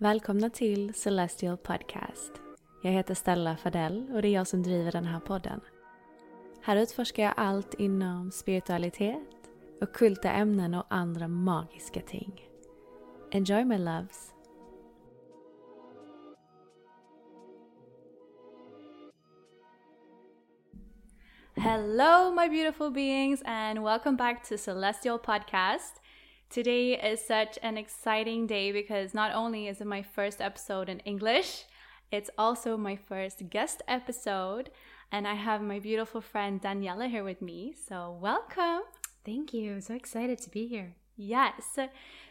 Välkomna till Celestial Podcast. Jag heter Stella Fadell och det är jag som driver den här podden. Här utforskar jag allt inom spiritualitet, ockulta ämnen och andra magiska ting. Enjoy my loves! Hello, my beautiful beings, and welcome back to Celestial Podcast. Today is such an exciting day because not only is it my first episode in English, it's also my first guest episode, and I have my beautiful friend Daniela here with me. So, welcome. Thank you. So excited to be here. Yes.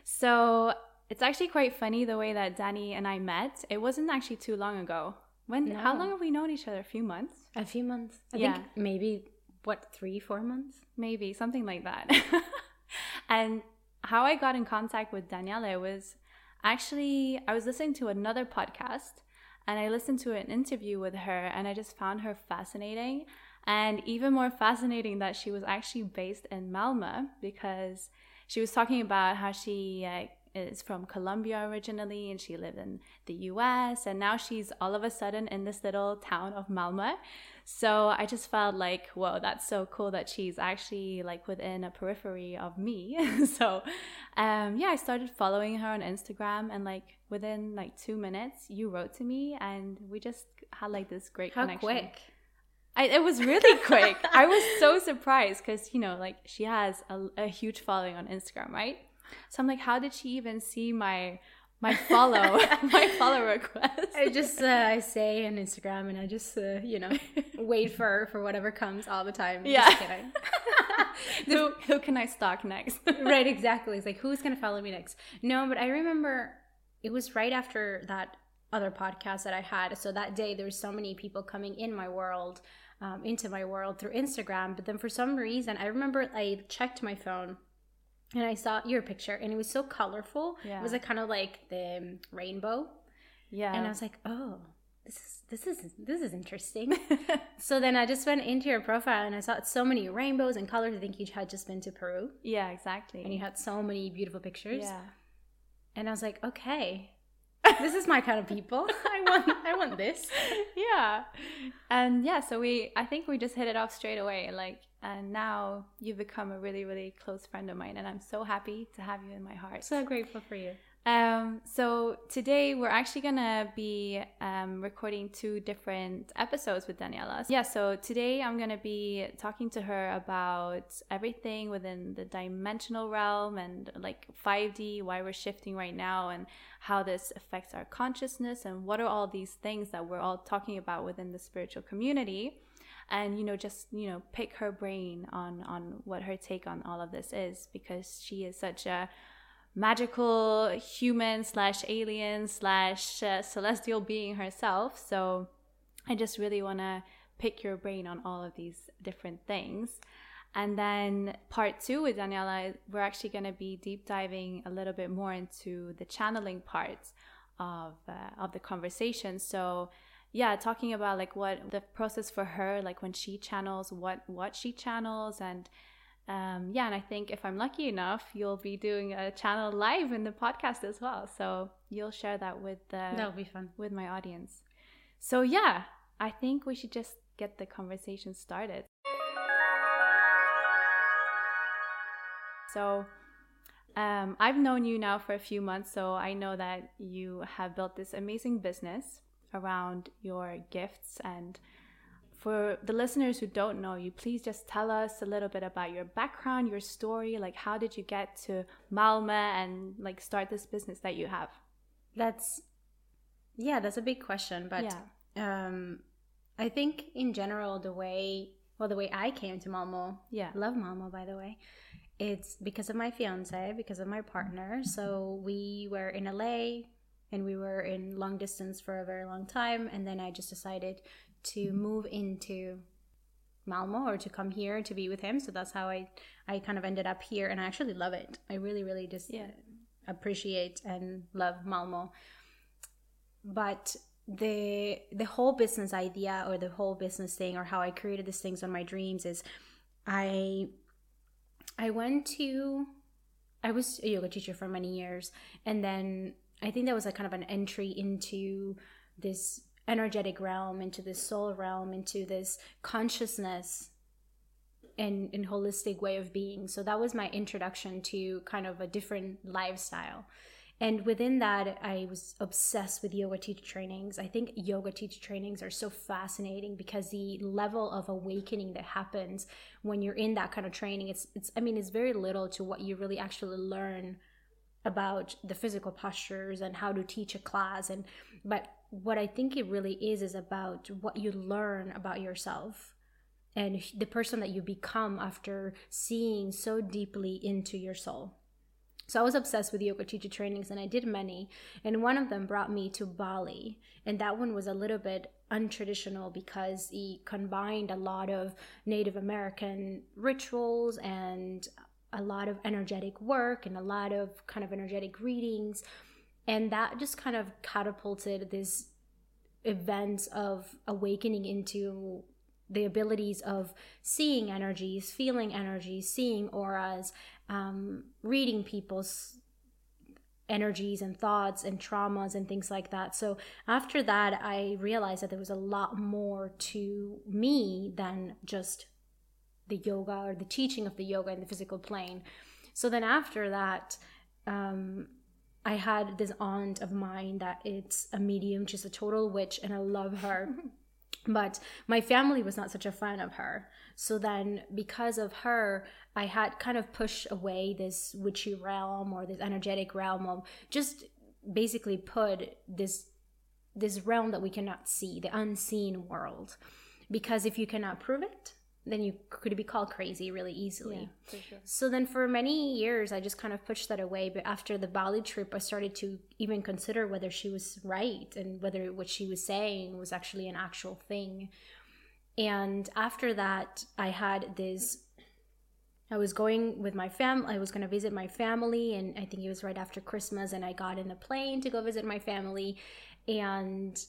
So, it's actually quite funny the way that Danny and I met. It wasn't actually too long ago. When No. how long have we known each other? A few months? A few months. I Yeah. think maybe what three, four months. maybe something like that. and how I got in contact with Daniela was actually I was listening to another podcast and I listened to an interview with her and I just found her fascinating and even more fascinating that she was actually based in Malmö because she was talking about how she uh, is from Colombia originally and she lived in the US and now she's all of a sudden in this little town of Malmö. So I just felt like, whoa, that's so cool that she's actually like within a periphery of me. so um, yeah, I started following her on Instagram and like within like two minutes, you wrote to me and we just had like this great How connection. quick? I, it was really quick. I was so surprised because you know, like she has a, a huge following on Instagram, right? So I'm like, how did she even see my my follow my follow request? I just uh, I say on Instagram and I just uh, you know wait for for whatever comes all the time. Yeah. Just kidding. who who can I stalk next? right, exactly. It's like who's gonna follow me next? No, but I remember it was right after that other podcast that I had. So that day there were so many people coming in my world, um, into my world through Instagram. But then for some reason, I remember I checked my phone and I saw your picture, and it was so colorful. Yeah. It was like kind of like the um, rainbow, Yeah. and I was like, oh. This is this is this is interesting. so then I just went into your profile and I saw so many rainbows and colors. I think you had just been to Peru yeah, exactly. and you had so many beautiful pictures. yeah. And I was like, okay, this is my kind of people. I want I want this. yeah and yeah so we i think we just hit it off straight away like and now you've become a really really close friend of mine and i'm so happy to have you in my heart So grateful for you. Um, so today we're actually gonna be um, recording two different episodes with Daniela. Yeah, so today I'm gonna be talking to her about everything within the dimensional realm and like 5D, why we're shifting right now, and how this affects our consciousness, and what are all these things that we're all talking about within the spiritual community and you know just you know pick her brain on on what her take on all of this is because she is such a magical human slash alien slash uh, celestial being herself. So I just really want to pick your brain on all of these different things. And then part two with Daniela, we're actually going to be deep diving a little bit more into the channeling parts of uh, of the conversation. So yeah, talking about like what the process for her, like when she channels, what what she channels, and um, yeah, and I think if I'm lucky enough, you'll be doing a channel live in the podcast as well. So you'll share that with the That'll be fun with my audience. So yeah, I think we should just get the conversation started. So um, I've known you now for a few months, so I know that you have built this amazing business around your gifts. And for the listeners who don't know you, please just tell us a little bit about your background, your story. Like, how did you get to Malmö and like start this business that you have? That's, yeah, that's a big question. But Yeah. um, I think in general, the way, well, the way I came to Malmo, Yeah. love Malmo, by the way, it's because of my fiance, because of my partner. So we were in LA and we were in long distance for a very long time. And then I just decided to mm-hmm. move into Malmo or to come here to be with him. So that's how I, I kind of ended up here. And I actually love it. I really, really just Yeah. appreciate and love Malmo. But the the whole business idea or the whole business thing or how I created these things on my dreams is I I went to I was a yoga teacher for many years and then I think that was like kind of an entry into this energetic realm, into this soul realm, into this consciousness and, holistic way of being. So that was my introduction to kind of a different lifestyle. And within that, I was obsessed with yoga teacher trainings. I think yoga teacher trainings are so fascinating because the level of awakening that happens when you're in that kind of training, it's, it's I mean, it's very little to what you really actually learn about the physical postures and how to teach a class. And but what I think it really is is about what you learn about yourself and the person that you become after seeing so deeply into your soul. So I was obsessed with yoga teacher trainings and I did many. And one of them brought me to Bali. And that one was a little bit untraditional because he combined a lot of Native American rituals and a lot of energetic work and a lot of kind of energetic readings. And that just kind of catapulted this events of awakening into the abilities of seeing energies, feeling energies, seeing auras, um, reading people's energies and thoughts and traumas and things like that. So after that, I realized that there was a lot more to me than just the yoga or the teaching of the yoga in the physical plane. So then after that, um, I had this aunt of mine that it's a medium, she's a total witch, and I love her. but my family was not such a fan of her. So then, because of her, I had kind of pushed away this witchy realm or this energetic realm of just basically put this this realm that we cannot see, the unseen world. Because if you cannot prove it, then you could be called crazy really easily. for sure. So then for many years, I just kind of pushed that away. But after the Bali trip, I started to even consider whether she was right and whether what she was saying was actually an actual thing. And after that, I had this. I was going with my family. I was going to visit my family, and I think it was right after Christmas. And I got in a plane to go visit my family, and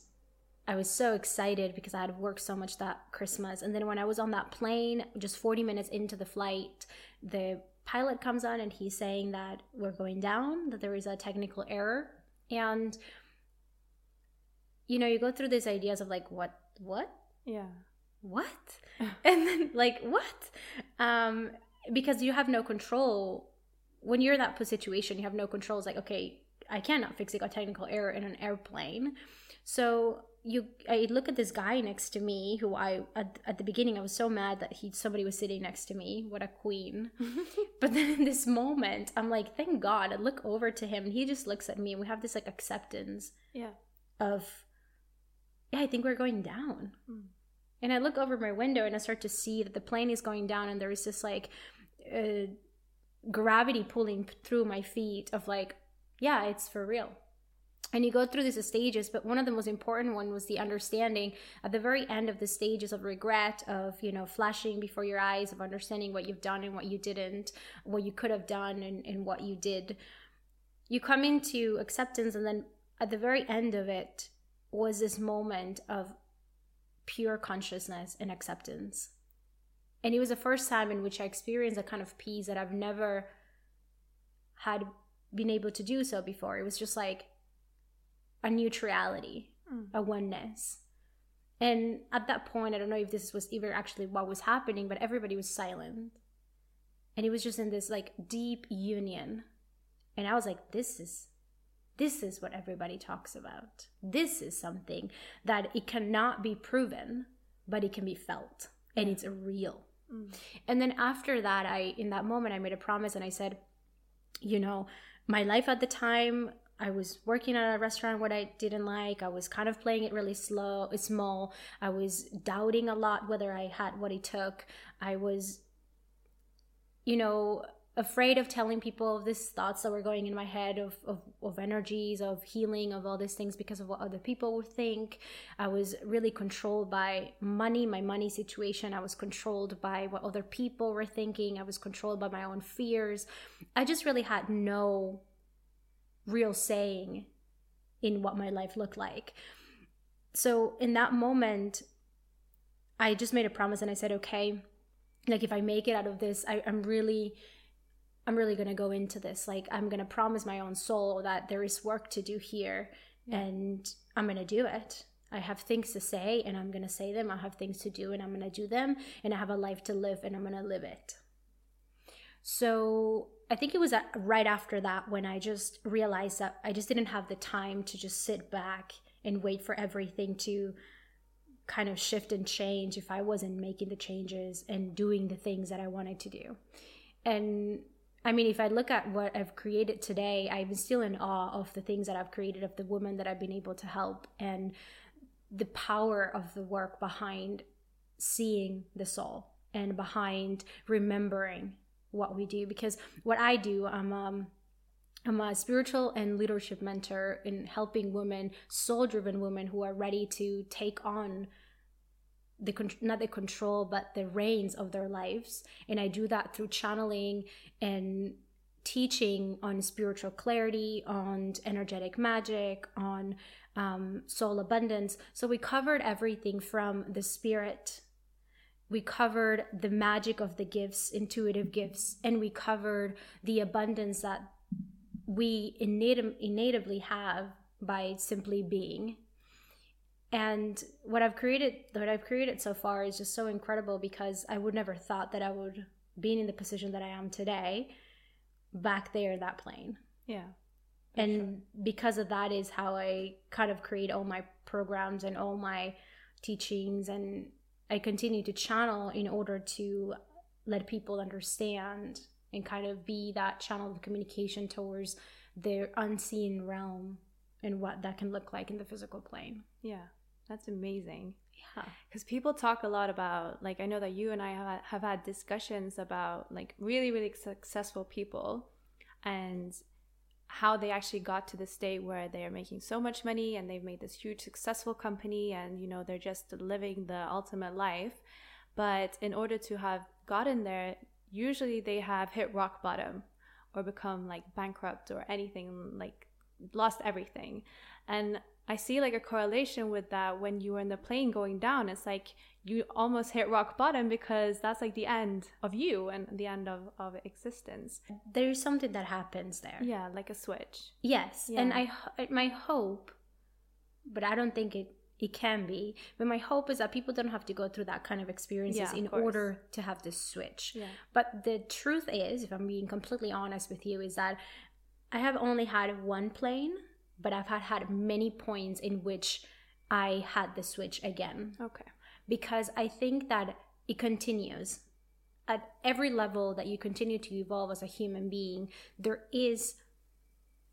I was so excited because I had worked so much that Christmas. And then when I was on that plane, just 40 minutes into the flight, the pilot comes on and he's saying that we're going down, that there is a technical error. And, you know, you go through these ideas of like, what, what, Yeah. what? and then, like, what? Um, because you have no control. When you're in that situation, you have no control. It's like, okay, I cannot fix a technical error in an airplane. So you I look at this guy next to me who I at, at the beginning I was so mad that he somebody was sitting next to me. What a queen. but then in this moment I'm like, thank God. I look over to him and he just looks at me and we have this like acceptance Yeah. of yeah, I think we're going down. And I look over my window and I start to see that the plane is going down and there is this like uh, gravity pulling through my feet of like, yeah, it's for real. And you go through these stages but one of the most important one was the understanding at the very end of the stages of regret of you know flashing before your eyes of understanding what you've done and what you didn't what you could have done and, and what you did. You come into acceptance and then at the very end of it was this moment of pure consciousness and acceptance. And it was the first time in which i experienced a kind of peace that i've never had been able to do so before. It was just like a neutrality, mm. a oneness. And at that point, I don't know if this was even actually what was happening, but everybody was silent. And it was just in this like deep union. And I was like, this is this is what everybody talks about. This is something that it cannot be proven, but it can be felt and it's real. Mm. And then after that, I in that moment I made a promise and I said, you know, my life at the time I was working at a restaurant what I didn't like. I was kind of playing it really slow, uh, small. I was doubting a lot whether I had what it took. I was, you know, afraid of telling people of these thoughts that were going in my head of, of, of energies, of healing, of all these things because of what other people would think. I was really controlled by money, my money situation. I was controlled by what other people were thinking. I was controlled by my own fears. I just really had no real saying in what my life looked like. So in that moment, I just made a promise and I said, okay, like if I make it out of this, I, am really, I'm really gonna go into this. Like I'm gonna promise my own soul that there is work to do here yeah. and I'm gonna do it. I have things to say and I'm gonna say them. I have things to do and I'm gonna do them. And I have a life to live and I'm gonna live it. So I think it was right after that when I just realized that I just didn't have the time to just sit back and wait for everything to kind of shift and change if I wasn't making the changes and doing the things that I wanted to do. And I mean, if I look at what I've created today, I'm still in awe of the things that I've created, of the women that I've been able to help, and the power of the work behind seeing the soul and behind remembering what we do because what I do, I'm um, I'm a spiritual and leadership mentor in helping women, soul-driven women who are ready to take on the not the control but the reins of their lives, and I do that through channeling and teaching on spiritual clarity, on energetic magic, on um, soul abundance. So we covered everything from the spirit we covered the magic of the gifts, intuitive gifts, and we covered the abundance that we innat- innatively have by simply being. And what I've created, what I've created so far is just so incredible because I would never thought that I would be in the position that I am today, back there in that plane. Yeah. And sure. because of that is how I kind of create all my programs and all my teachings and I continue to channel in order to let people understand and kind of be that channel of communication towards their unseen realm and what that can look like in the physical plane. Yeah, that's amazing. Yeah. Because people talk a lot about, like, I know that you and I have, have had discussions about, like, really, really successful people and how they actually got to the state where they are making so much money and they've made this huge successful company and you know they're just living the ultimate life. But in order to have gotten there usually they have hit rock bottom or become like bankrupt or anything like lost everything. And I see like a correlation with that when you were in the plane going down. It's like you almost hit rock bottom because that's like the end of you and the end of, of existence. There's something that happens there. Yeah, like a switch. Yes. Yeah. And I my hope, but I don't think it it can be. But my hope is that people don't have to go through that kind of experiences yeah, in of order to have this switch. Yeah. But the truth is, if I'm being completely honest with you, is that I have only had one plane but I've had, had many points in which I had the switch again. Okay. Because I think that it continues. At every level that you continue to evolve as a human being, there is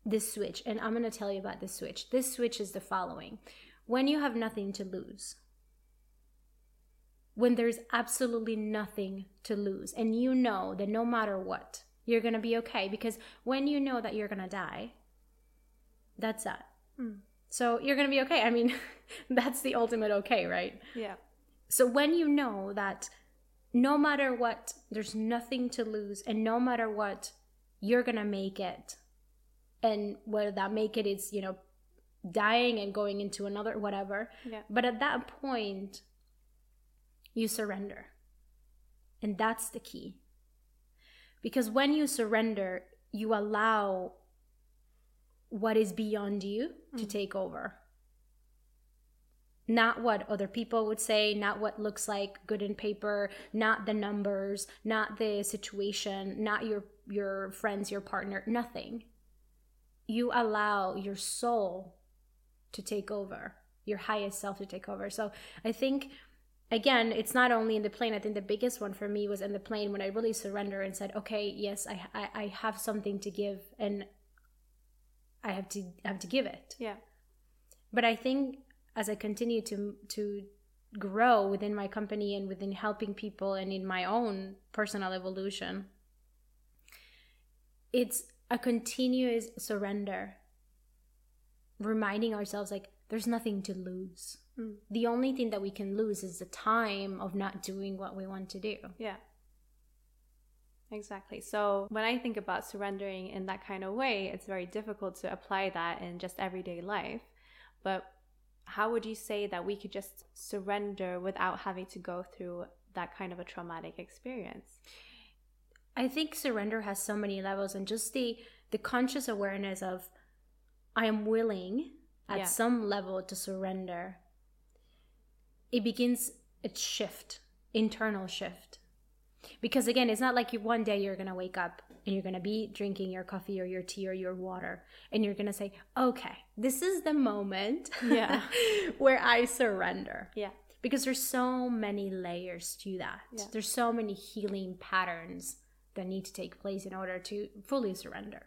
this switch. And I'm going to tell you about this switch. This switch is the following when you have nothing to lose, when there's absolutely nothing to lose, and you know that no matter what, you're going to be okay. Because when you know that you're going to die, that's that. Hmm. So you're going to be okay. I mean, that's the ultimate okay, right? Yeah. So when you know that no matter what, there's nothing to lose, and no matter what, you're going to make it. And whether that make it is, you know, dying and going into another, whatever. Yeah. But at that point, you surrender. And that's the key. Because when you surrender, you allow what is beyond you to mm. take over. Not what other people would say, not what looks like good in paper, not the numbers, not the situation, not your your friends, your partner, nothing. You allow your soul to take over, your highest self to take over. So I think again, it's not only in the plane. I think the biggest one for me was in the plane when I really surrendered and said, "Okay, yes, I I, I have something to give, and I have to I have to give it." Yeah. But I think as I continue to to grow within my company and within helping people and in my own personal evolution, it's a continuous surrender, reminding ourselves like there's nothing to lose. Mm. The only thing that we can lose is the time of not doing what we want to do. Yeah. Exactly. So when I think about surrendering in that kind of way, it's very difficult to apply that in just everyday life. But how would you say that we could just surrender without having to go through that kind of a traumatic experience? I think surrender has so many levels and just the the conscious awareness of I am willing at Yeah. some level to surrender. It begins its shift, internal shift. Because again, it's not like you one day you're going to wake up and you're going to be drinking your coffee or your tea or your water and you're going to say, "Okay, this is the moment Yeah. where I surrender." Yeah. because there's so many layers to that. Yeah. There's so many healing patterns that need to take place in order to fully surrender.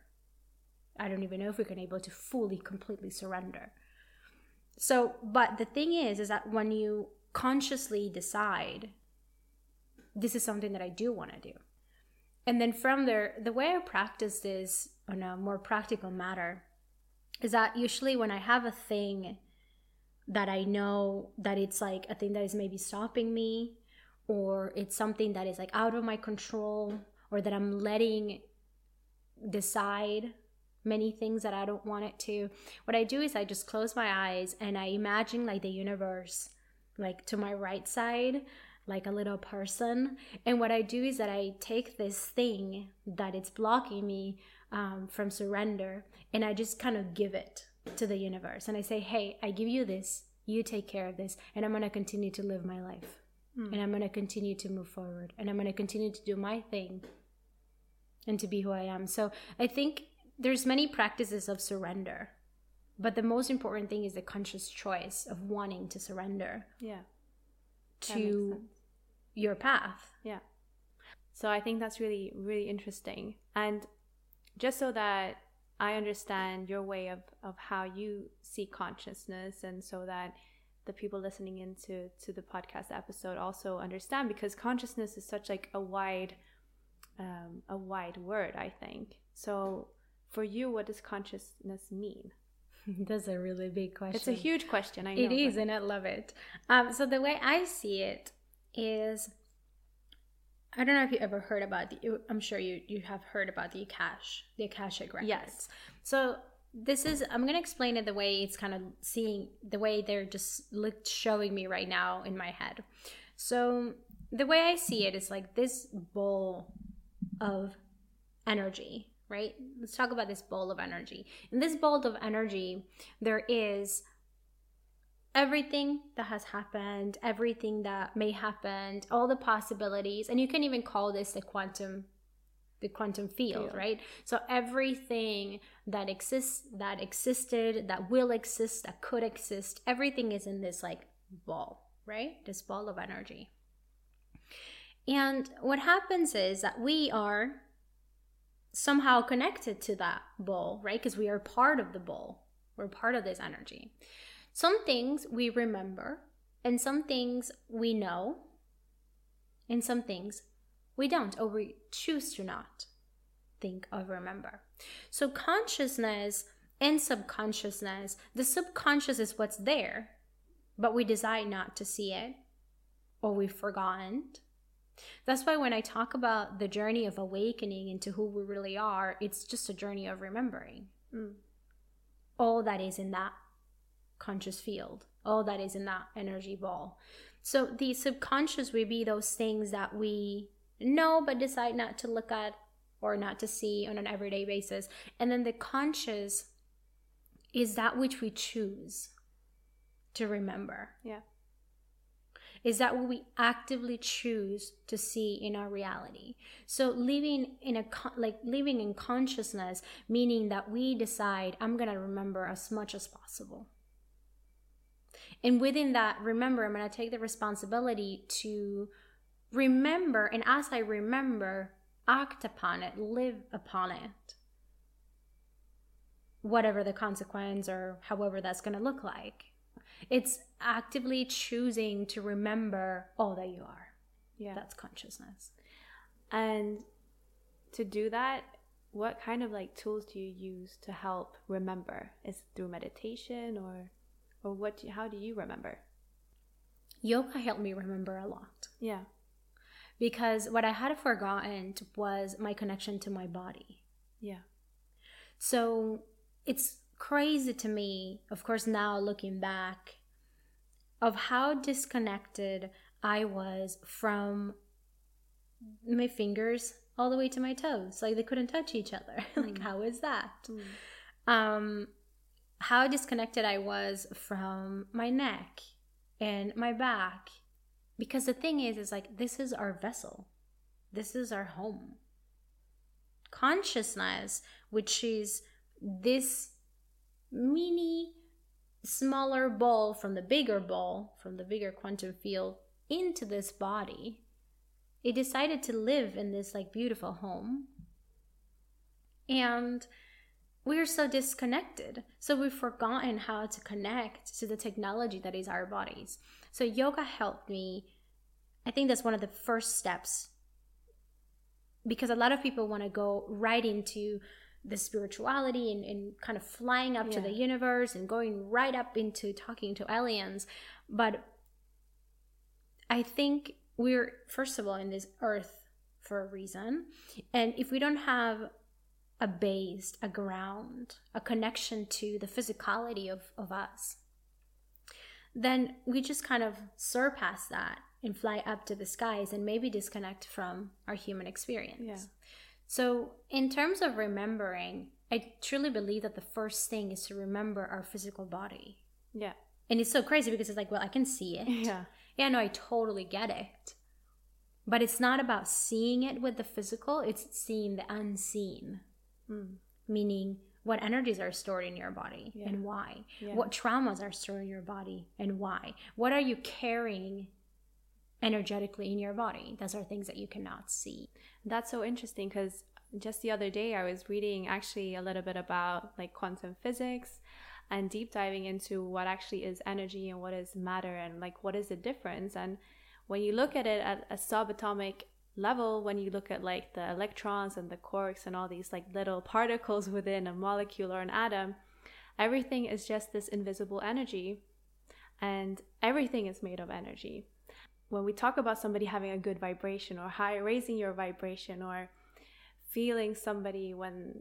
I don't even know if we're going can able to fully, completely surrender. So, but the thing is, is that when you consciously decide, this is something that I do want to do. And then from there, the way I practice this on a more practical matter is that usually when I have a thing that I know that it's like a thing that is maybe stopping me, or it's something that is like out of my control, or that I'm letting decide many things that I don't want it to. What I do is I just close my eyes and I imagine like the universe, like to my right side, like a little person. And what I do is that I take this thing that it's blocking me um, from surrender and I just kind of give it to the universe. And I say, hey, I give you this, you take care of this, and I'm going to continue to live my life. And I'm going to continue to move forward. And I'm going to continue to do my thing and to be who I am. So I think there's many practices of surrender. But the most important thing is the conscious choice of wanting to surrender Yeah. To. Your path. Yeah. So I think that's really, really interesting. And just so that I understand your way of, of how you see consciousness and so that the people listening into to the podcast episode also understand because consciousness is such like a wide um, a wide word, I think. So for you, what does consciousness mean? That's a really big question. It's a huge question. I know. It is, but- and I love it. Um, so the way I see it is, I don't know if you ever heard about the. I'm sure you you have heard about the Akash, the Akashic records. Yes. So this is. I'm gonna explain it the way it's kind of seeing the way they're just look showing me right now in my head. So the way I see it is like this bowl of energy, right? Let's talk about this bowl of energy. In this bowl of energy, there is everything that has happened, everything that may happen, all the possibilities, and you can even call this the quantum the quantum field, Field. right? So everything that exists that existed, that will exist, that could exist, everything is in this like ball, right? This ball of energy. And what happens is that we are somehow connected to that ball, right? Because we are part of the ball. We're part of this energy. Some things we remember, and some things we know, and some things we don't, or we choose to not think or remember. So, consciousness and subconsciousness, the subconscious is what's there, but we decide not to see it or we've forgotten. That's why when I talk about the journey of awakening into who we really are, it's just a journey of remembering mm. all that is in that conscious field, all that is in that energy ball. So the subconscious will be those things that we know but decide not to look at or not to see on an everyday basis. And then the conscious is that which we choose to remember. Yeah. Is that what we actively choose to see in our reality? So living in a like living in consciousness meaning that we decide I'm going to remember as much as possible. And within that remember I'm going to take the responsibility to remember and as I remember act upon it, live upon it whatever the consequence or however that's going to look like. It's actively choosing to remember all that you are. Yeah. That's consciousness. And to do that, what kind of like tools do you use to help remember? Is through meditation or or what do, how do you remember? Yoga helped me remember a lot. Yeah. Because what I had forgotten was my connection to my body. Yeah. So it's crazy to me, of course, now looking back, of how disconnected I was from my fingers all the way to my toes. Like they couldn't touch each other. Mm. like, how is that? Mm. Um, how disconnected I was from my neck and my back. Because the thing is, is like, this is our vessel, this is our home. Consciousness, which is this mini smaller ball from the bigger ball, from the bigger quantum field, into this body, it decided to live in this like beautiful home. And we're so disconnected. So we've forgotten how to connect to the technology that is our bodies. So yoga helped me. I think that's one of the first steps because a lot of people want to go right into the spirituality and, and kind of flying up yeah. to the universe and going right up into talking to aliens. But I think we're, first of all, in this earth for a reason. And if we don't have a base, a ground, a connection to the physicality of, of us, then we just kind of surpass that and fly up to the skies and maybe disconnect from our human experience. Yeah. So, in terms of remembering, I truly believe that the first thing is to remember our physical body. Yeah. And it's so crazy because it's like, well, I can see it. Yeah. Yeah, no, I totally get it. But it's not about seeing it with the physical, it's seeing the unseen. Mm. Meaning, what energies are stored in your body yeah. and why? Yeah. What traumas are stored in your body and why? What are you carrying energetically in your body? Those are things that you cannot see. That's so interesting because just the other day I was reading actually a little bit about like quantum physics and deep diving into what actually is energy and what is matter and like what is the difference. And when you look at it at a subatomic level, when you look at like the electrons and the quarks and all these like little particles within a molecule or an atom, everything is just this invisible energy and everything is made of energy. When we talk about somebody having a good vibration or high raising your vibration or feeling somebody when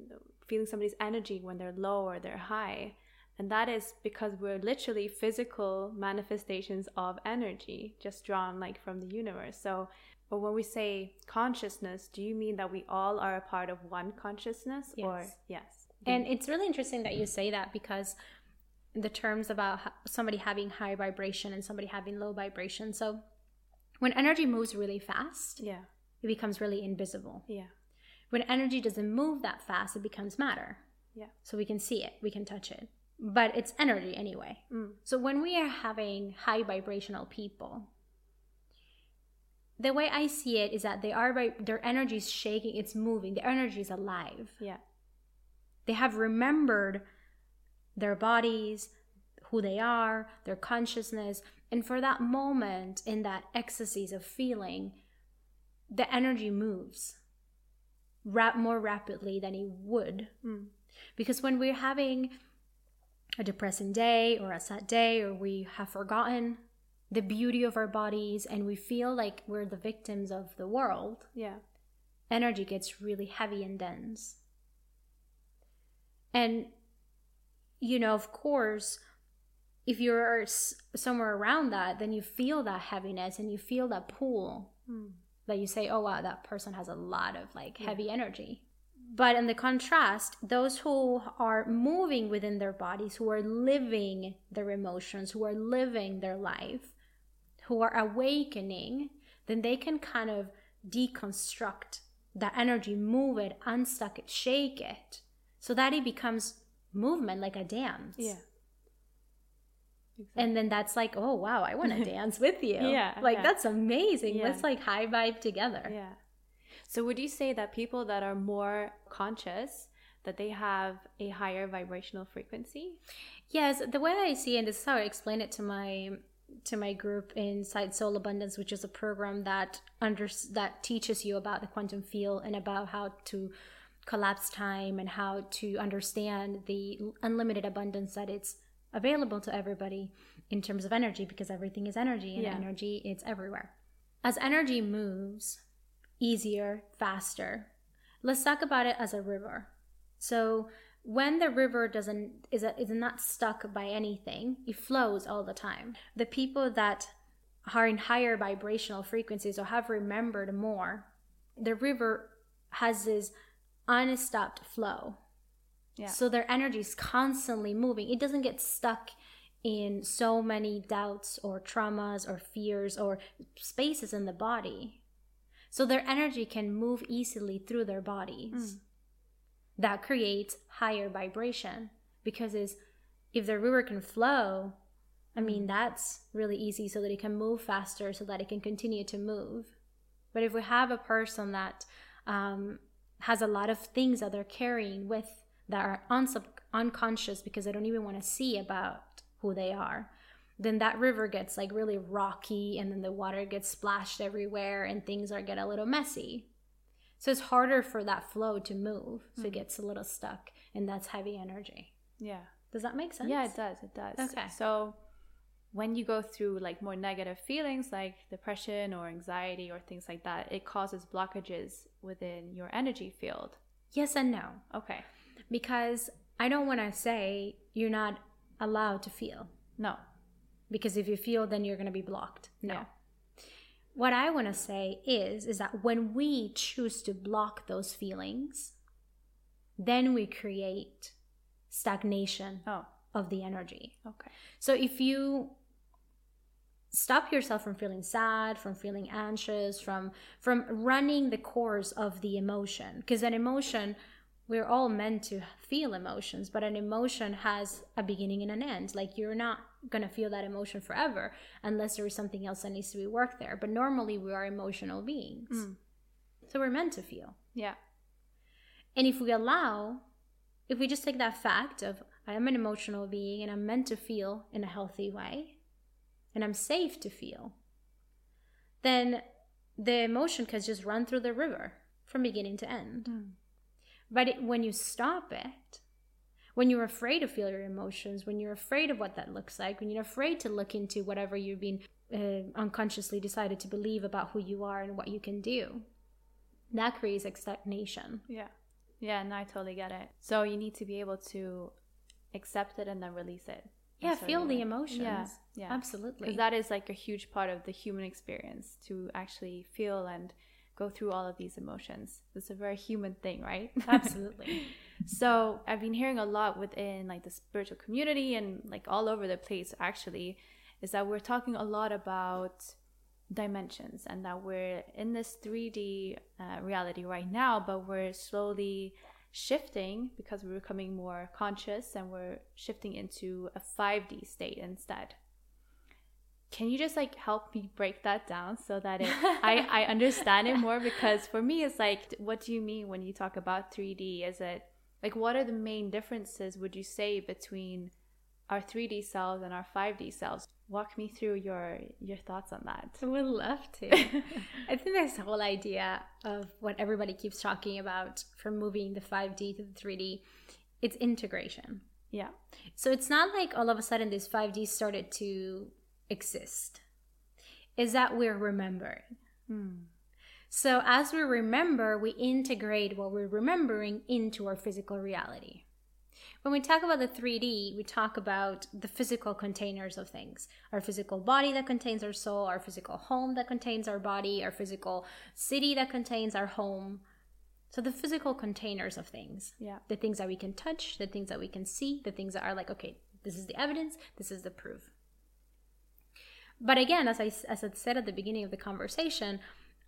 feeling somebody's energy when they're low or they're high and that is because we're literally physical manifestations of energy just drawn like from the universe. So but when we say consciousness do you mean that we all are a part of one consciousness yes. or yes and it's really interesting that you say that because the terms about somebody having high vibration and somebody having low vibration so when energy moves really fast, yeah, it becomes really invisible. Yeah. When energy doesn't move that fast, it becomes matter. Yeah. So we can see it, we can touch it. But it's energy anyway. Mm. So when we are having high vibrational people, the way I see it is that they are their energy is shaking, it's moving, their energy is alive. Yeah. They have remembered their bodies, who they are, their consciousness, and for that moment, in that ecstasy of feeling, the energy moves rap- more rapidly than it would. Mm. Because when we're having a depressing day or a sad day or we have forgotten the beauty of our bodies and we feel like we're the victims of the world, Yeah. energy gets really heavy and dense. And, you know, of course, if you're somewhere around that, then you feel that heaviness and you feel that pull hmm. that you say, oh, wow, that person has a lot of like heavy energy. But in the contrast, those who are moving within their bodies, who are living their emotions, who are living their life, who are awakening, then they can kind of deconstruct that energy, move it, unstuck it, shake it, so that it becomes movement like a dance. Yeah. And then that's like, oh wow, I want to dance with you. Yeah, Like yeah. that's amazing. Yeah. Let's like high vibe together. Yeah. So would you say that people that are more conscious that they have a higher vibrational frequency? Yes, the way I see it, and this is how I explain it to my to my group inside Soul Abundance, which is a program that under that teaches you about the quantum field and about how to collapse time and how to understand the unlimited abundance that it's available to everybody in terms of energy because everything is energy and Yeah. energy it's everywhere. As energy moves easier, faster, let's talk about it as a river. So when the river doesn't is a, is not stuck by anything, it flows all the time. The people that are in higher vibrational frequencies or have remembered more, the river has this unstopped flow. Yeah. So their energy is constantly moving. It doesn't get stuck in so many doubts or traumas or fears or spaces in the body. So their energy can move easily through their bodies. Mm. That creates higher vibration because is if the river can flow, I mean that's really easy so that it can move faster so that it can continue to move. But if we have a person that um, has a lot of things that they're carrying with that are unsub- unconscious because they don't even want to see about who they are, then that river gets like really rocky and then the water gets splashed everywhere and things are get a little messy. So it's harder for that flow to move. So it mm. gets a little stuck and that's heavy energy. Yeah. Does that make sense? Yeah, it does. It does. Okay. So when you go through like more negative feelings like depression or anxiety or things like that, it causes blockages within your energy field. Yes and no. Okay. Because I don't want to say you're not allowed to feel. No. because if you feel then you're going to be blocked no Yeah. What i want to say is is that when we choose to block those feelings then we create stagnation Oh. of the energy Okay. so if you stop yourself from feeling sad from feeling anxious from from running the course of the emotion because an emotion we're all meant to feel emotions but an emotion has a beginning and an end. Like you're not going to feel that emotion forever unless there is something else that needs to be worked there. But normally we are emotional beings. Mm. So we're meant to feel. Yeah. and if we allow, if we just take that fact of I am an emotional being and I'm meant to feel in a healthy way and I'm safe to feel, then the emotion can just run through the river from beginning to end. Mm. But it, when you stop it, when you're afraid to feel your emotions, when you're afraid of what that looks like, when you're afraid to look into whatever you've been uh, unconsciously decided to believe about who you are and what you can do, that creates stagnation. Yeah. Yeah, no, I totally get it. So you need to be able to accept it and then release it. Yeah, feel the emotions. Yeah. Yeah. Absolutely. Because that is like a huge part of the human experience to actually feel and go through all of these emotions. It's a very human thing, right? Absolutely. so I've been hearing a lot within like the spiritual community and like all over the place actually, is that we're talking a lot about dimensions and that we're in this 3D uh, reality right now, but we're slowly shifting because we're becoming more conscious and we're shifting into a 5D state instead. Can you just like help me break that down so that it, I, I understand it more? Because for me, it's like, what do you mean when you talk about 3D? Is it like, what are the main differences, would you say, between our 3D selves and our 5D selves? Walk me through your your thoughts on that. I would love to. I think this whole idea of what everybody keeps talking about from moving the 5D to the 3D, it's integration. Yeah. So it's not like all of a sudden this 5D started to exist. Is that we're remembering. Hmm. So as we remember, we integrate what we're remembering into our physical reality. When we talk about the 3D, we talk about the physical containers of things. Our physical body that contains our soul, our physical home that contains our body, our physical city that contains our home. So the physical containers of things. Yeah. The things that we can touch, the things that we can see, the things that are like, okay, this is the evidence, this is the proof. But again, as I, as I said at the beginning of the conversation,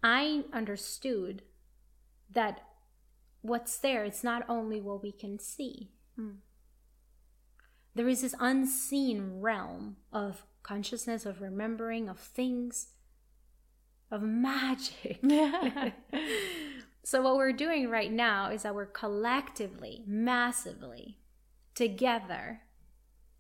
I understood that what's there, it's not only what we can see. Mm. There is this unseen realm of consciousness, of remembering, of things, of magic. so, what we're doing right now is that we're collectively, massively, together,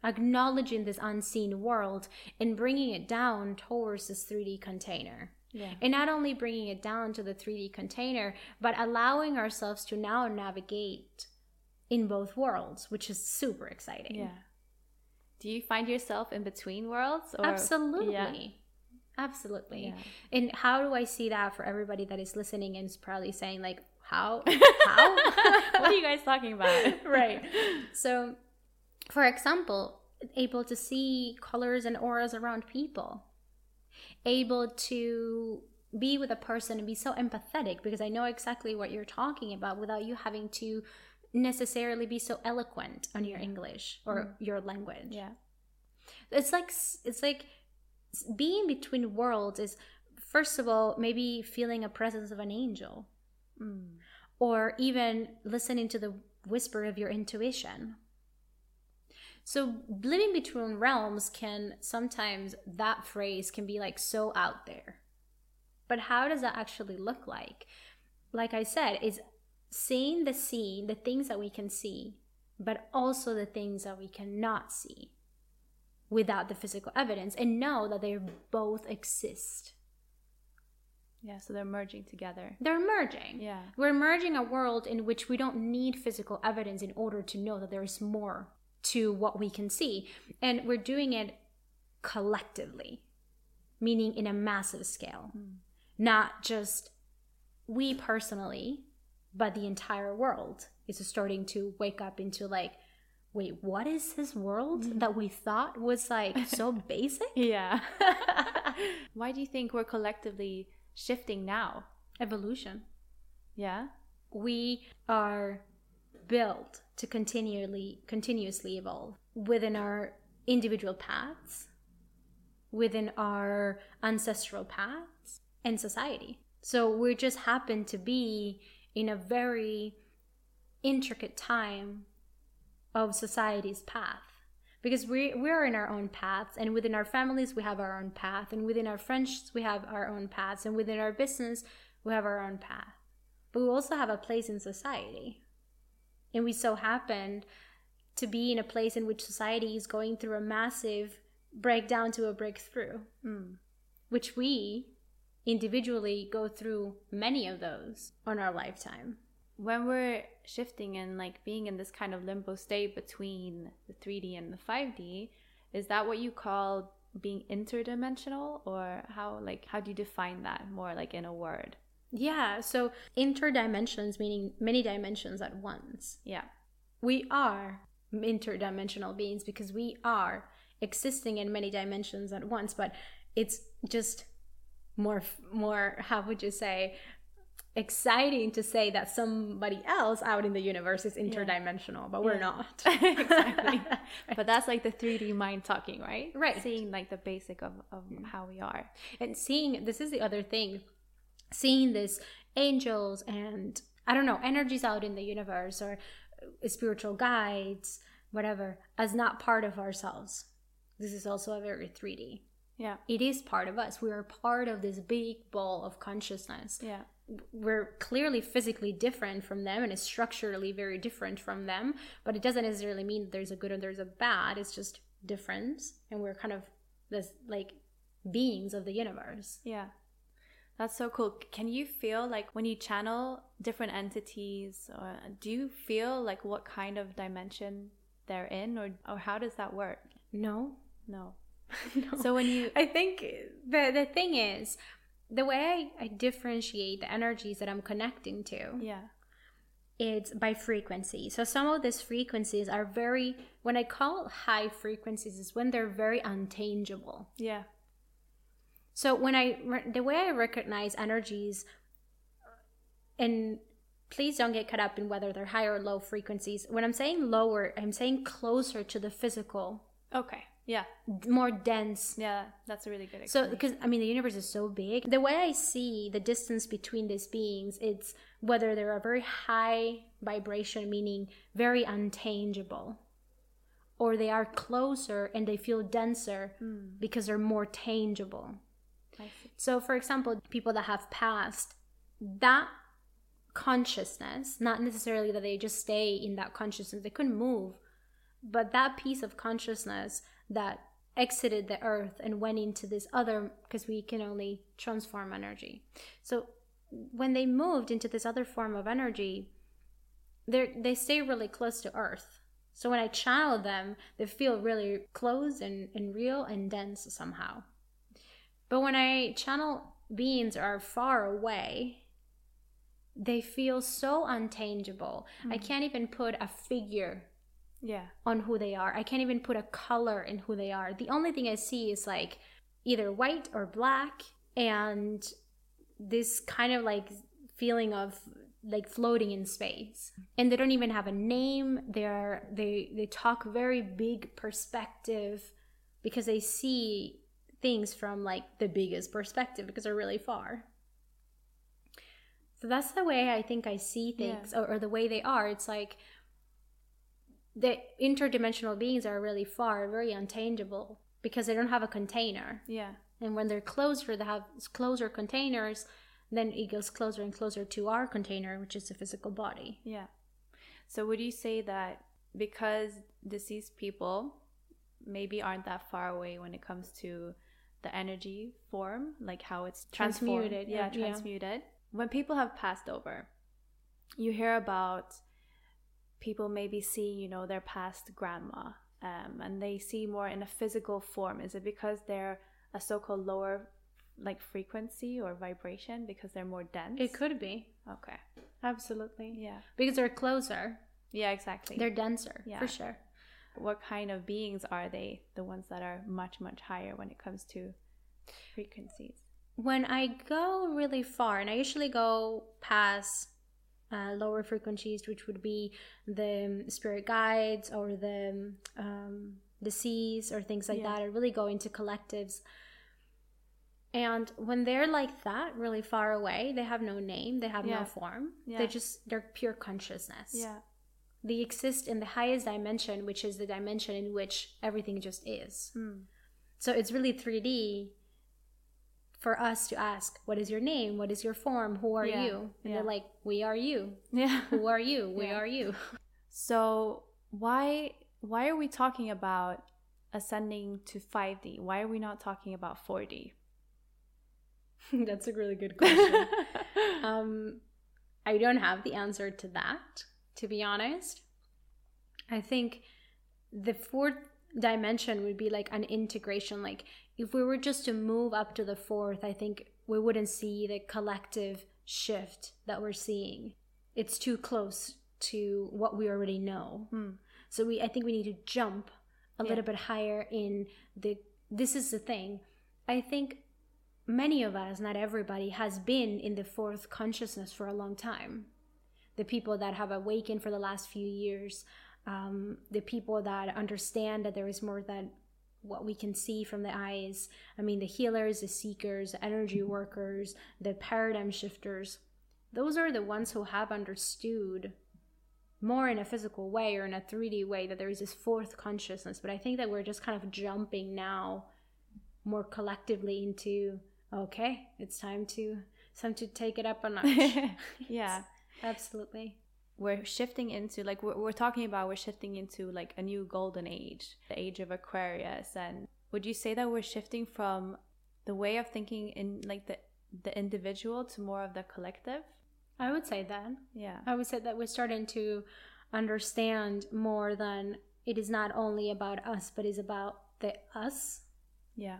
acknowledging this unseen world and bringing it down towards this 3D container. Yeah. And not only bringing it down to the 3D container, but allowing ourselves to now navigate in both worlds, which is super exciting. Yeah. Do you find yourself in between worlds? Or, Absolutely. Yeah. Absolutely. Yeah. And how do I see that for everybody that is listening and is probably saying, like, how? How? what are you guys talking about? right. So, for example, able to see colors and auras around people, able to be with a person and be so empathetic because I know exactly what you're talking about without you having to necessarily be so eloquent on your English or mm. your language. Yeah. It's like it's like being between worlds is first of all maybe feeling a presence of an angel. Mm. Or even listening to the whisper of your intuition so living between realms can sometimes that phrase can be like so out there but how does that actually look like like i said is seeing the scene the things that we can see but also the things that we cannot see without the physical evidence and know that they both exist Yeah. So they're merging together. they're merging Yeah. we're merging a world in which we don't need physical evidence in order to know that there's more to what we can see. And we're doing it collectively, meaning in a massive scale, hmm. not just we personally, but the entire world is starting to wake up into like, wait, what is this world hmm. that we thought was like so basic? Yeah. Why do you think we're collectively shifting now? Evolution. Yeah. we are built to continually continuously evolve within our individual paths within our ancestral paths and society so we just happen to be in a very intricate time of society's path because we we are in our own paths and within our families we have our own path and within our friendships we have our own paths and within our business we have our own path but we also have a place in society. And we so happened to be in a place in which society is going through a massive breakdown to a breakthrough, hmm. which we individually go through many of those on our lifetime. When we're shifting and like being in this kind of limbo state between the 3D and the 5D, is that what you call being interdimensional or how like how do you define that more like in a word? Yeah, so interdimensions meaning many dimensions at once. Yeah. we are interdimensional beings because we are existing in many dimensions at once but it's just more more how would you say exciting to say that somebody else out in the universe is interdimensional but we're Yeah. not exactly. But that's like the 3D mind talking, right? Right. Seeing like the basic of, of how we are. and seeing this is the other thing seeing this angels and i don't know energies out in the universe or uh, spiritual guides whatever as not part of ourselves this is also a very 3d Yeah. it is part of us we are part of this big ball of consciousness Yeah. we're clearly physically different from them and is structurally very different from them but it doesn't necessarily mean there's a good or there's a bad it's just difference and we're kind of this like beings of the universe Yeah. That's so cool. Can you feel like when you channel different entities, or do you feel like what kind of dimension they're in or or how does that work? No. No. no. So when you I think the the thing is the way I, I differentiate the energies that I'm connecting to yeah. it's by frequency. So some of these frequencies are very when I call high frequencies is when they're very untangible. Yeah. So when I the way I recognize energies and please don't get caught up in whether they're high or low frequencies. When I'm saying lower, I'm saying closer to the physical, Okay. Yeah. more dense. Yeah, that's a really good So because I mean the universe is so big, the way I see the distance between these beings, it's whether they're a very high vibration, meaning very untangible, or they are closer and they feel denser hmm. because they're more tangible. So, for example, people that have passed, that consciousness, not necessarily that they just stay in that consciousness, they couldn't move, but that piece of consciousness that exited the earth and went into this other, because we can only transform energy. So, when they moved into this other form of energy, they they stay really close to earth. So when I channel them, they feel really close and, and real and dense somehow. But when I channel beings are far away, they feel so untangible. I mm. can't even put a figure Yeah. on who they are. I can't even put a color in who they are. The only thing I see is like either white or black and this kind of like feeling of like floating in space. And they don't even have a name. They're they they talk very big perspective because they see things from like the biggest perspective because they're really far. So that's the way I think I see things or, or the way they are. It's like the interdimensional beings are really far, very untangible because they don't have a container. Yeah. And when they're closer, they have closer containers, then it goes closer and closer to our container, which is the physical body. Yeah. So would you say that because deceased people maybe aren't that far away when it comes to the energy form, like how it's Transmuted, Yeah, yeah, transmuted. When people have passed over, you hear about people maybe seeing, you know, their past grandma, um, and they see more in a physical form. Is it because they're a so-called lower like frequency or vibration because they're more dense? It could be. Okay. Absolutely. Yeah. Because they're closer, Yeah, exactly. they're denser, Yeah. for sure. What kind of beings are they the ones that are much much higher when it comes to frequencies when I go really far, and I usually go past uh, lower frequencies, which would be the um, spirit guides or the um, the seas or things like Yeah. that, I really go into collectives. And when they're like that, really far away, they have no name, they have Yeah. no form. Yeah. They're just they're pure consciousness. yeah They exist in the highest dimension, which is the dimension in which everything just is. mm. So it's really 3D for us to ask, what is your name? What is your form? Who are Yeah, you? And yeah. they're like, we are you. yeah Who are you? We Yeah. are you. so why why are we talking about ascending to 5d why are we not talking about 4d That's a really good question. um, I don't have the answer to that, to be honest. I think the fourth dimension would be like an integration. Like, if we were just to move up to the fourth, I think we wouldn't see the collective shift that we're seeing. It's too close to what we already know. Hmm. So we, I think we need to jump a Yeah. little bit higher in the. This is the thing. I think many of us, not everybody, has been in the fourth consciousness for a long time. The people that have awakened for the last few years, um, the people that understand that there is more than what we can see from the eyes. I mean, the healers, the seekers, the energy workers, the paradigm shifters. Those are the ones who have understood more in a physical way or in a 3D way that there is this fourth consciousness. But I think that we're just kind of jumping now more collectively into okay, it's time to it's time to take it up a notch. yeah Absolutely. we're shifting into like we're, we're talking about we're shifting into like a new golden age the age of aquarius and would you say that we're shifting from the way of thinking in like the the individual to more of the collective I would say that. yeah I would say that we're starting to understand more than it is not only about us, but is about the us. Yeah.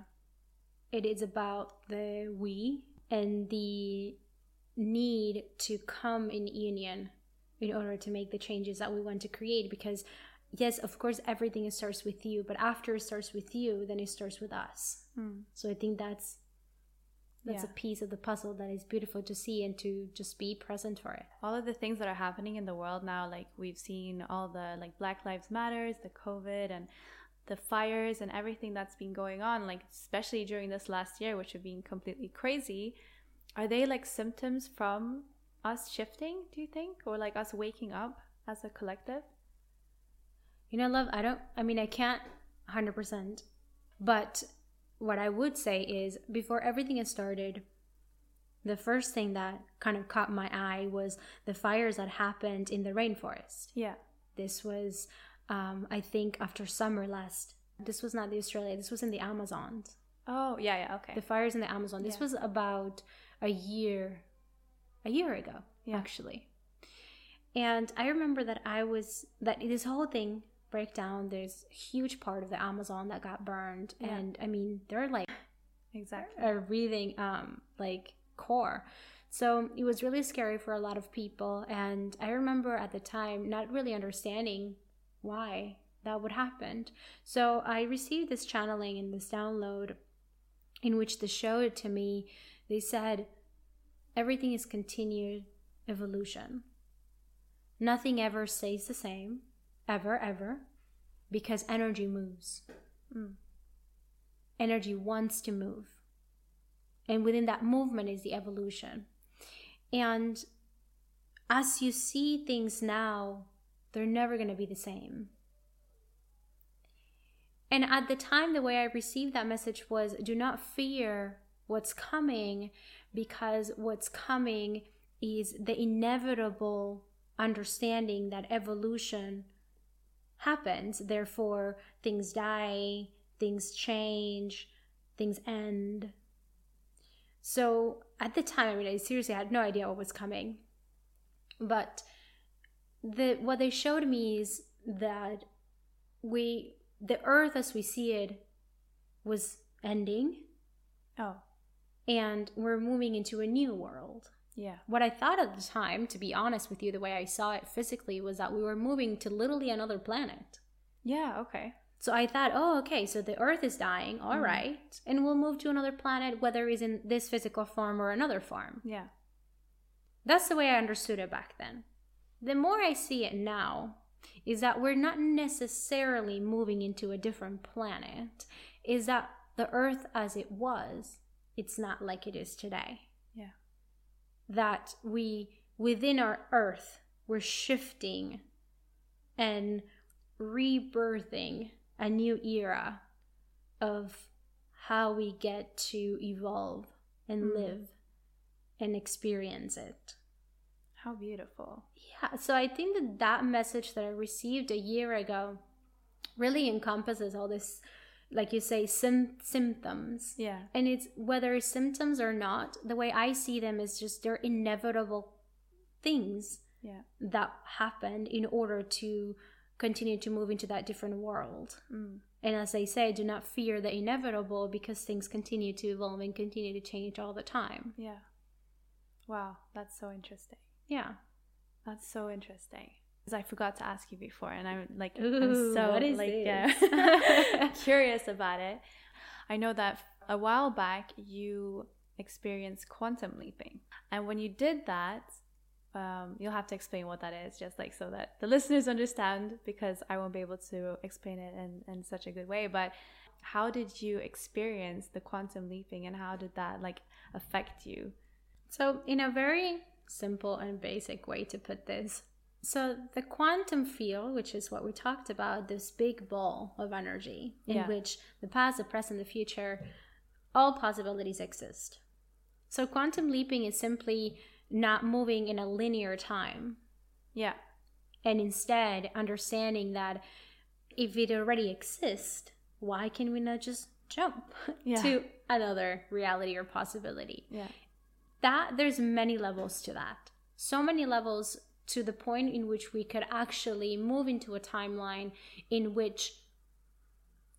It is about the we and the need to come in union in order to make the changes that we want to create because yes of course everything starts with you but after it starts with you then it starts with us Mm. so i think that's that's Yeah. a piece of the puzzle that is beautiful to see and to just be present for it all of the things that are happening in the world now like we've seen all the like black lives matters the covid and the fires and everything that's been going on like especially during this last year which have been completely crazy are they like symptoms from us shifting do you think or like us waking up as a collective You know, love, I don't, I mean, I can't 100%. But what I would say is before everything had started, the first thing that kind of caught my eye was the fires that happened in the rainforest. yeah This was, um, I think, after summer last. This was not the Australia, this was in the Amazon. oh yeah yeah okay The fires in the Amazon. This Yeah. was about a year, a year ago, Yeah. actually. And I remember that I was that this whole thing break down. There's a huge part of the Amazon that got burned, Yeah. and I mean they're like exactly a breathing um like core. So it was really scary for a lot of people, and I remember at the time not really understanding why that would happen. So I received this channeling and this download in which they showed to me, they said, everything is continued evolution. Nothing ever stays the same, ever, ever, because energy moves. Mm. Energy wants to move. And within that movement is the evolution. And as you see things now, they're never going to be the same. And at the time, the way I received that message was do not fear what's coming because what's coming is the inevitable understanding that evolution happens. Therefore, things die, things change, things end. So at the time, I mean, I seriously had no idea what was coming. But the what they showed me is that we the earth as we see it was ending oh and we're moving into a new world. yeah What I thought at the time, to be honest with you, the way I saw it physically was that we were moving to literally another planet. yeah okay So I thought, oh, okay, so the Earth is dying, all right, Mhm. and we'll move to another planet, whether it's in this physical form or another form. yeah That's the way I understood it back then. The more I see it now, is that we're not necessarily moving into a different planet, is that the Earth as it was, it's not like it is today. yeah That we, within our Earth, we're shifting and rebirthing a new era of how we get to evolve and Mm. live and experience it. how beautiful Yeah, so I think that that message that I received a year ago really encompasses all this, like you say, sim- symptoms. yeah And it's whether it's symptoms or not, the way I see them is just they're inevitable things yeah that happened in order to continue to move into that different world. mm. And as I say, do not fear the inevitable because things continue to evolve and continue to change all the time. yeah wow that's so interesting Yeah. That's so interesting. Because I forgot to ask you before, and I'm like, Ooh, I'm so like yeah, curious about it. I know that a while back you experienced quantum leaping, and when you did that, um, you'll have to explain what that is, just like so that the listeners understand, because I won't be able to explain it in in such a good way. But how did you experience the quantum leaping, and how did that like affect you? So, in a very simple and basic way to put this, so the quantum field, which is what we talked about, this big ball of energy in Yeah. which the past, the present, the future, all possibilities exist. So, quantum leaping is simply not moving in a linear time Yeah, and instead understanding that if it already exists, why can we not just jump Yeah. to another reality or possibility? yeah, that there's many levels to that so many levels to the point in which we could actually move into a timeline in which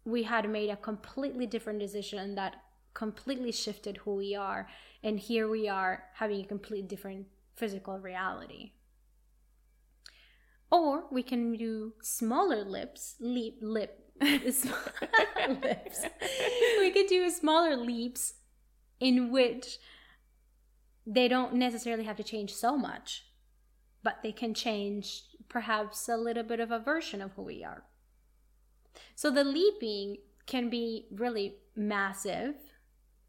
we had made a completely different decision that completely shifted who we are. And here we are having a completely different physical reality. Or we can do smaller lips leap lip lips. We could do smaller leaps in which they don't necessarily have to change so much but they can change perhaps a little bit of a version of who we are so the leaping can be really massive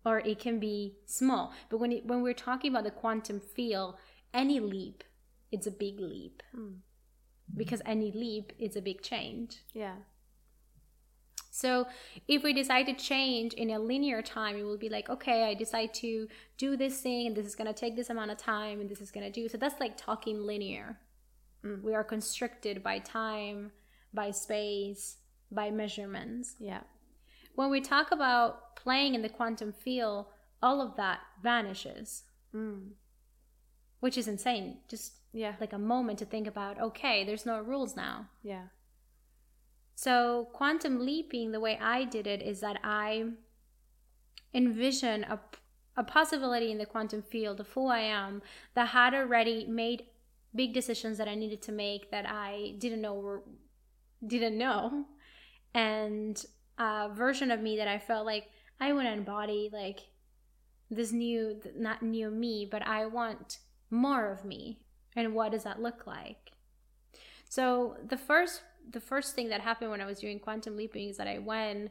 or it can be small. But when it, when we're talking about the quantum field, any leap, it's a big leap. Mm. Because any leap is a big change. Yeah. So if we decide to change in a linear time, it will be like, okay, I decide to do this thing, and this is going to take this amount of time, and this is going to do. So that's like talking linear. Mm. We are constricted by time, by space, by measurements. Yeah. When we talk about playing in the quantum field, all of that vanishes. Mm. Which is insane. Just yeah. like a moment to think about, okay, there's no rules now. Yeah. So, quantum leaping, the way I did it is that I envision a, a possibility in the quantum field of who I am that had already made big decisions that I needed to make that I didn't know were didn't know. And a version of me that I felt like I want to embody like this new not new me but I want more of me. And what does that look like? So the first the first thing that happened when I was doing quantum leaping is that I went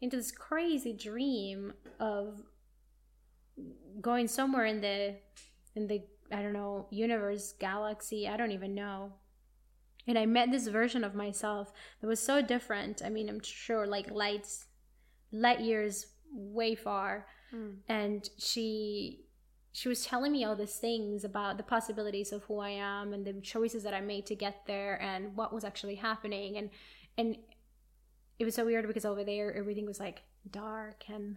into this crazy dream of going somewhere in the in the I don't know universe galaxy I don't even know and I met this version of myself that was so different. I mean, I'm sure like lights, light years way far. Mm. And she she was telling me all these things about the possibilities of who I am and the choices that I made to get there and what was actually happening. And and it was so weird because over there everything was like dark and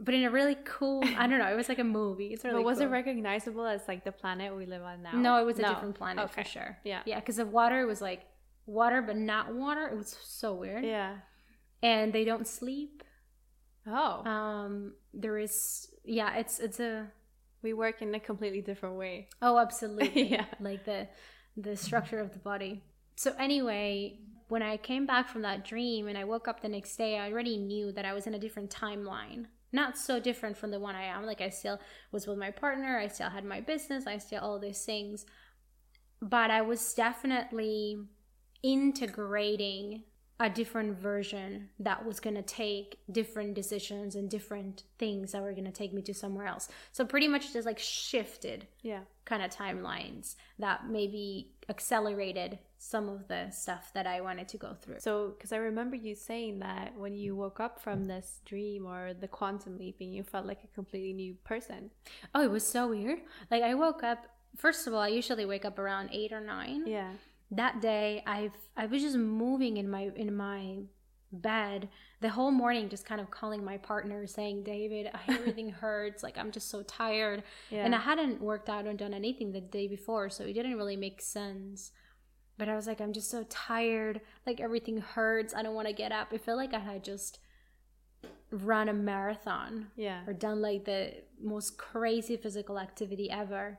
but in a really cool i don't know it was like a movie. It's really but was cool. it recognizable as like the planet we live on now? No it was a different planet okay. for sure. Yeah. Yeah because the water was like water but not water. It was so weird. Yeah. And they don't sleep. Oh. Um there is yeah it's it's a we work in a completely different way. Oh absolutely. Yeah. Like the the structure of the body. So anyway when i came back from that dream and i woke up the next day i already knew that i was in a different timeline. Not so different from the one I am. Like I still was with my partner, I still had my business, I still all these things. But I was definitely integrating a different version that was going to take different decisions and different things that were going to take me to somewhere else. So pretty much just like shifted yeah kind of timelines that maybe accelerated some of the stuff that I wanted to go through. So, because I remember you saying that when you woke up from this dream or the quantum leaping, you felt like a completely new person. Oh, it was so weird. Like, I woke up, first of all, I usually wake up around eight or nine. Yeah. That day, I've, I was just moving in my, in my bed the whole morning just kind of calling my partner saying david everything hurts like i'm just so tired yeah. and i hadn't worked out or done anything the day before so it didn't really make sense but I was like, I'm just so tired. Like everything hurts. I don't want to get up. It felt like I had just run a marathon. Yeah. Or done like the most crazy physical activity ever.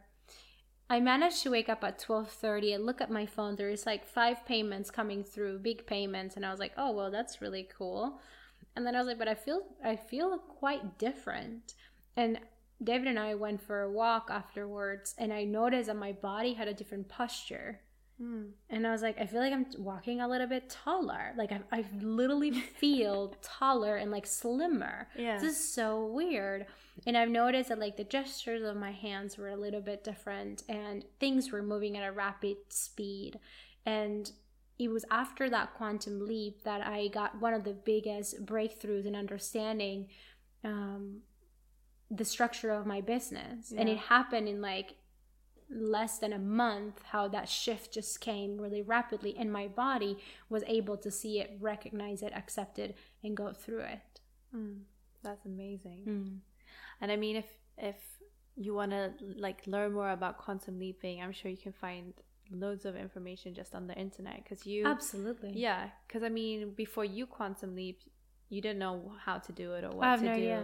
I managed to wake up at 12:30 and look at my phone. There is like five payments coming through, big payments, and I was like, "Oh, well, that's really cool." And then I was like, "But I feel I feel quite different." And David and I went for a walk afterwards, and I noticed that my body had a different posture. Mm. And I was like, I feel like I'm walking a little bit taller. Like I, I literally feel taller and like slimmer. Yeah. This is so weird. And I've noticed that like the gestures of my hands were a little bit different and things were moving at a rapid speed. And it was after that quantum leap that I got one of the biggest breakthroughs in understanding um, the structure of my business. Yeah. And it happened in like less than a month how that shift just came really rapidly and my body was able to see it recognize it accept it and go through it mm, that's amazing mm. and i mean if if you want to like learn more about quantum leaping, I'm sure you can find loads of information just on the internet because you Absolutely. yeah because I mean before you quantum leap you didn't know how to do it or what I have to no do. idea.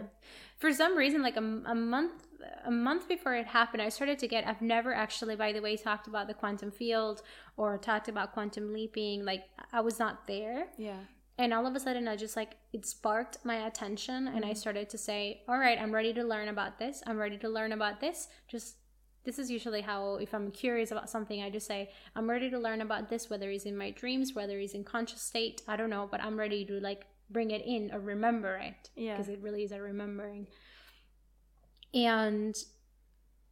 For some reason, like a, a month, a month before it happened, I started to get. I've never actually, by the way, talked about the quantum field or talked about quantum leaping. Like I was not there, Yeah. and all of a sudden, I just like it sparked my attention, and I mm-hmm. started to say, "All right, I'm ready to learn about this. I'm ready to learn about this." Just this is usually how if i'm curious about something i just say i'm ready to learn about this whether it's in my dreams whether it's in conscious state i don't know but i'm ready to like bring it in or remember it Yeah. because it really is a remembering and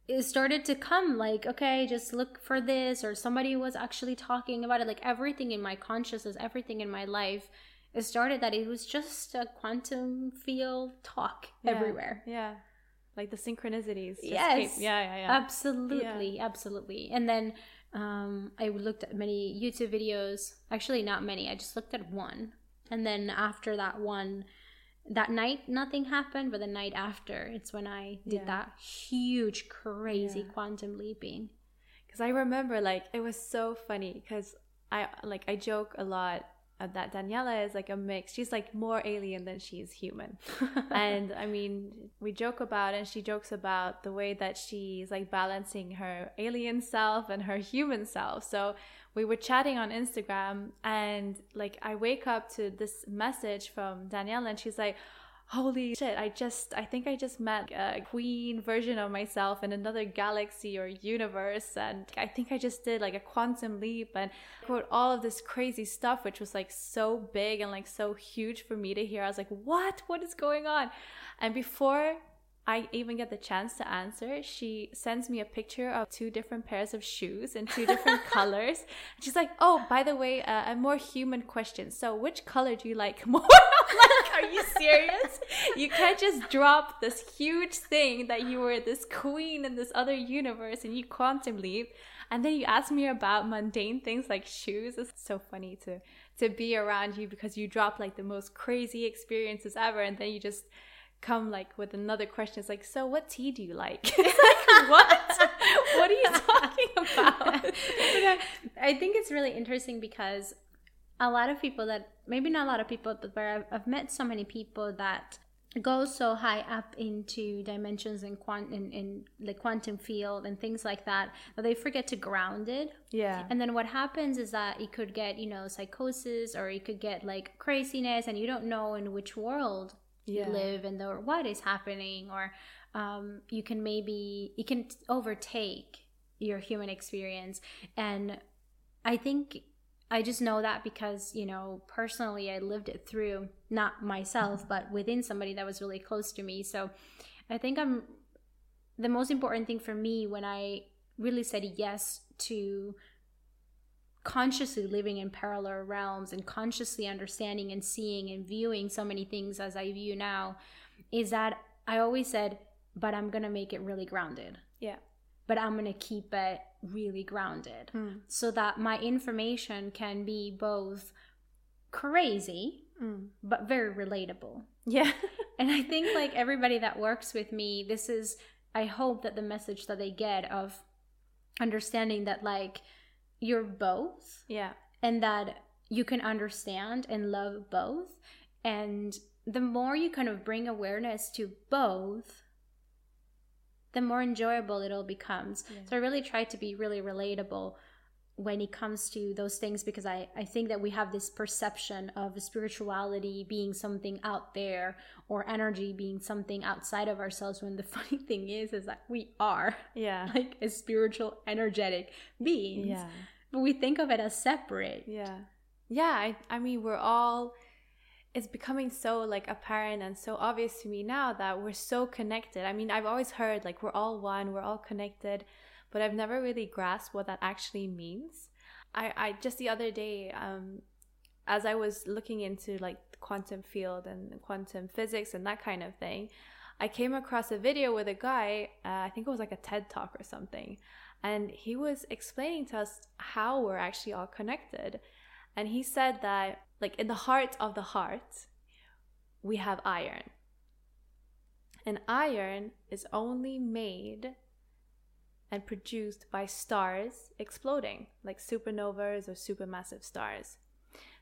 it started to come like okay just look for this or somebody was actually talking about it like everything in my consciousness everything in my life it started that it was just a quantum field talk Yeah. everywhere Yeah. Like the synchronicities. Yes. came- Yeah, yeah, yeah. Absolutely, absolutely. And then um, I looked at many YouTube videos. Actually, not many. I just looked at one. And then after that one, that night, nothing happened. But the night after, it's when I did Yeah. that huge, crazy Yeah. quantum leaping. because I remember like it was so funny because I like I joke a lot that Daniela is like a mix. She's like more alien than she's human, and I mean we joke about and she jokes about the way that she's like balancing her alien self and her human self. So we were chatting on Instagram and like I wake up to this message from Daniela and she's like holy shit i just i think i just met a queen version of myself in another galaxy or universe and i think i just did like a quantum leap and wrote all of this crazy stuff which was like so big and like so huge for me to hear. I was like what? What is going on? And before I even get the chance to answer. She sends me a picture of two different pairs of shoes in two different colors. She's like, "Oh, by the way, uh, a more human question. So, which color do you like more?" Like, "Are you serious? You can't just drop this huge thing that you were this queen in this other universe and you quantum leap, and then you ask me about mundane things like shoes. It's so funny to to be around you because you drop like the most crazy experiences ever, and then you just come like with another question. It's like, so what tea do you like? Like, what? what are you talking about? I, I think it's really interesting because a lot of people that maybe not a lot of people, but where I've, I've met so many people that go so high up into dimensions and quant in, in the quantum field and things like that that they forget to ground it. Yeah. And then what happens is that it could get, you know, psychosis or it could get like craziness and you don't know in which world Yeah. live and or what is happening or um, you can maybe it can overtake your human experience. And i think i just know that because you know personally i lived it through not myself but within somebody that was really close to me. So i think i'm the most important thing for me when i really said yes to consciously living in parallel realms and consciously understanding and seeing and viewing so many things as I view now is that I always said, but I'm going to make it really grounded. Yeah. But I'm going to keep it really grounded Mm. so that my information can be both crazy Mm. but very relatable. Yeah. And I think like everybody that works with me, this is I hope that the message that they get of understanding that like you're both yeah. and that you can understand and love both. And the more you kind of bring awareness to both, the more enjoyable it all becomes. So I really try to be really relatable when it comes to those things because I, I think that we have this perception of spirituality being something out there or energy being something outside of ourselves when the funny thing is is that we are Yeah. like a spiritual energetic beings Yeah. But we think of it as separate Yeah. Yeah. I, I mean, we're all, it's becoming so like apparent and so obvious to me now that we're so connected. I mean, I've always heard like we're all one, we're all connected, but I've never really grasped what that actually means. I, I just the other day, um, as I was looking into like the quantum field and quantum physics and that kind of thing, I came across a video with a guy, uh, I think it was like a TED talk or something, and he was explaining to us how we're actually all connected. And he said that, like, in the heart of the heart, we have iron. And iron is only made and produced by stars exploding, like supernovas or supermassive stars.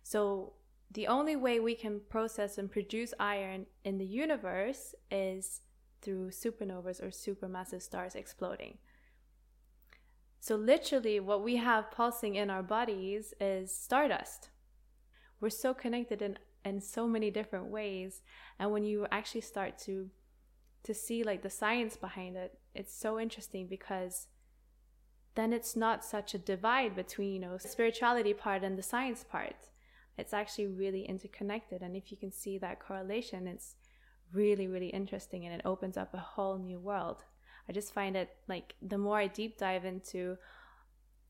So the only way we can process and produce iron in the universe is through supernovas or supermassive stars exploding. So, literally, what we have pulsing in our bodies is stardust. We're so connected in, in so many different ways. And when you actually start to to see like the science behind it, it's so interesting because then it's not such a divide between, you know, spirituality part and the science part. It's actually really interconnected. And if you can see that correlation, it's really, really interesting and it opens up a whole new world. I just find it like the more I deep dive into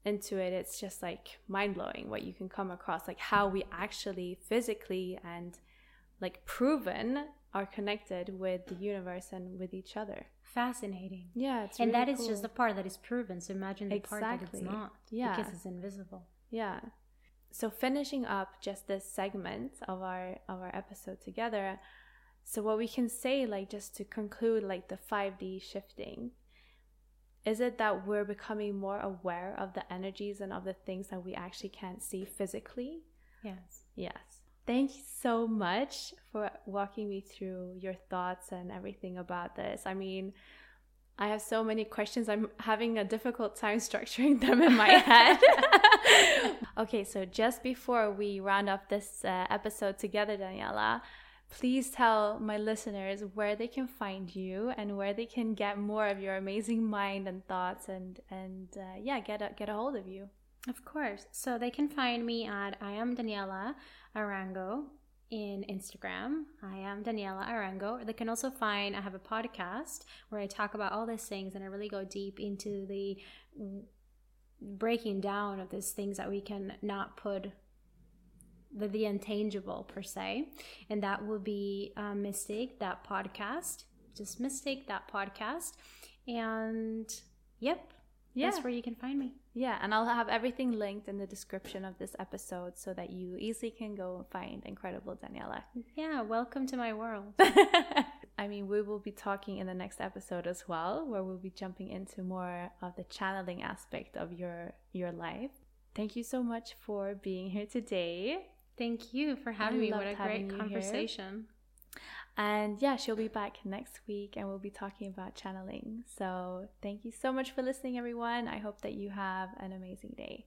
into it, it's just like mind blowing what you can come across, like how we actually physically and like proven are connected with the universe and with each other. Fascinating. Yeah, it's and really that is cool. just the part that is proven. So imagine the part that it's not. Yeah. Because it's invisible. Yeah. So finishing up just this segment of our of our episode together. So what we can say like just to conclude like the 5D shifting is it that we're becoming more aware of the energies and of the things that we actually can't see physically? Yes. Yes. Thank you so much for walking me through your thoughts and everything about this. I mean, I have so many questions. I'm having a difficult time structuring them in my head. okay, so just before we round up this uh, episode together, Daniela, please tell my listeners where they can find you and where they can get more of your amazing mind and thoughts and and uh, yeah, get a, get a hold of you. Of course. So they can find me at I am Daniela Arango in Instagram. I am Daniela Arango. They can also find I have a podcast where I talk about all these things and I really go deep into the breaking down of these things that we can not put the, the intangible per se. And that will be uh, Mistake That Podcast. Just Mistake That Podcast. And yep, Yeah. that's where you can find me. Yeah, and I'll have everything linked in the description of this episode so that you easily can go find incredible Daniela. Yeah, welcome to my world. I mean, we will be talking in the next episode as well, where we'll be jumping into more of the channeling aspect of your your life. Thank you so much for being here today. Thank you for having me. What a great here. conversation. And yeah, she'll be back next week and we'll be talking about channeling. So thank you so much for listening, everyone. I hope that you have an amazing day.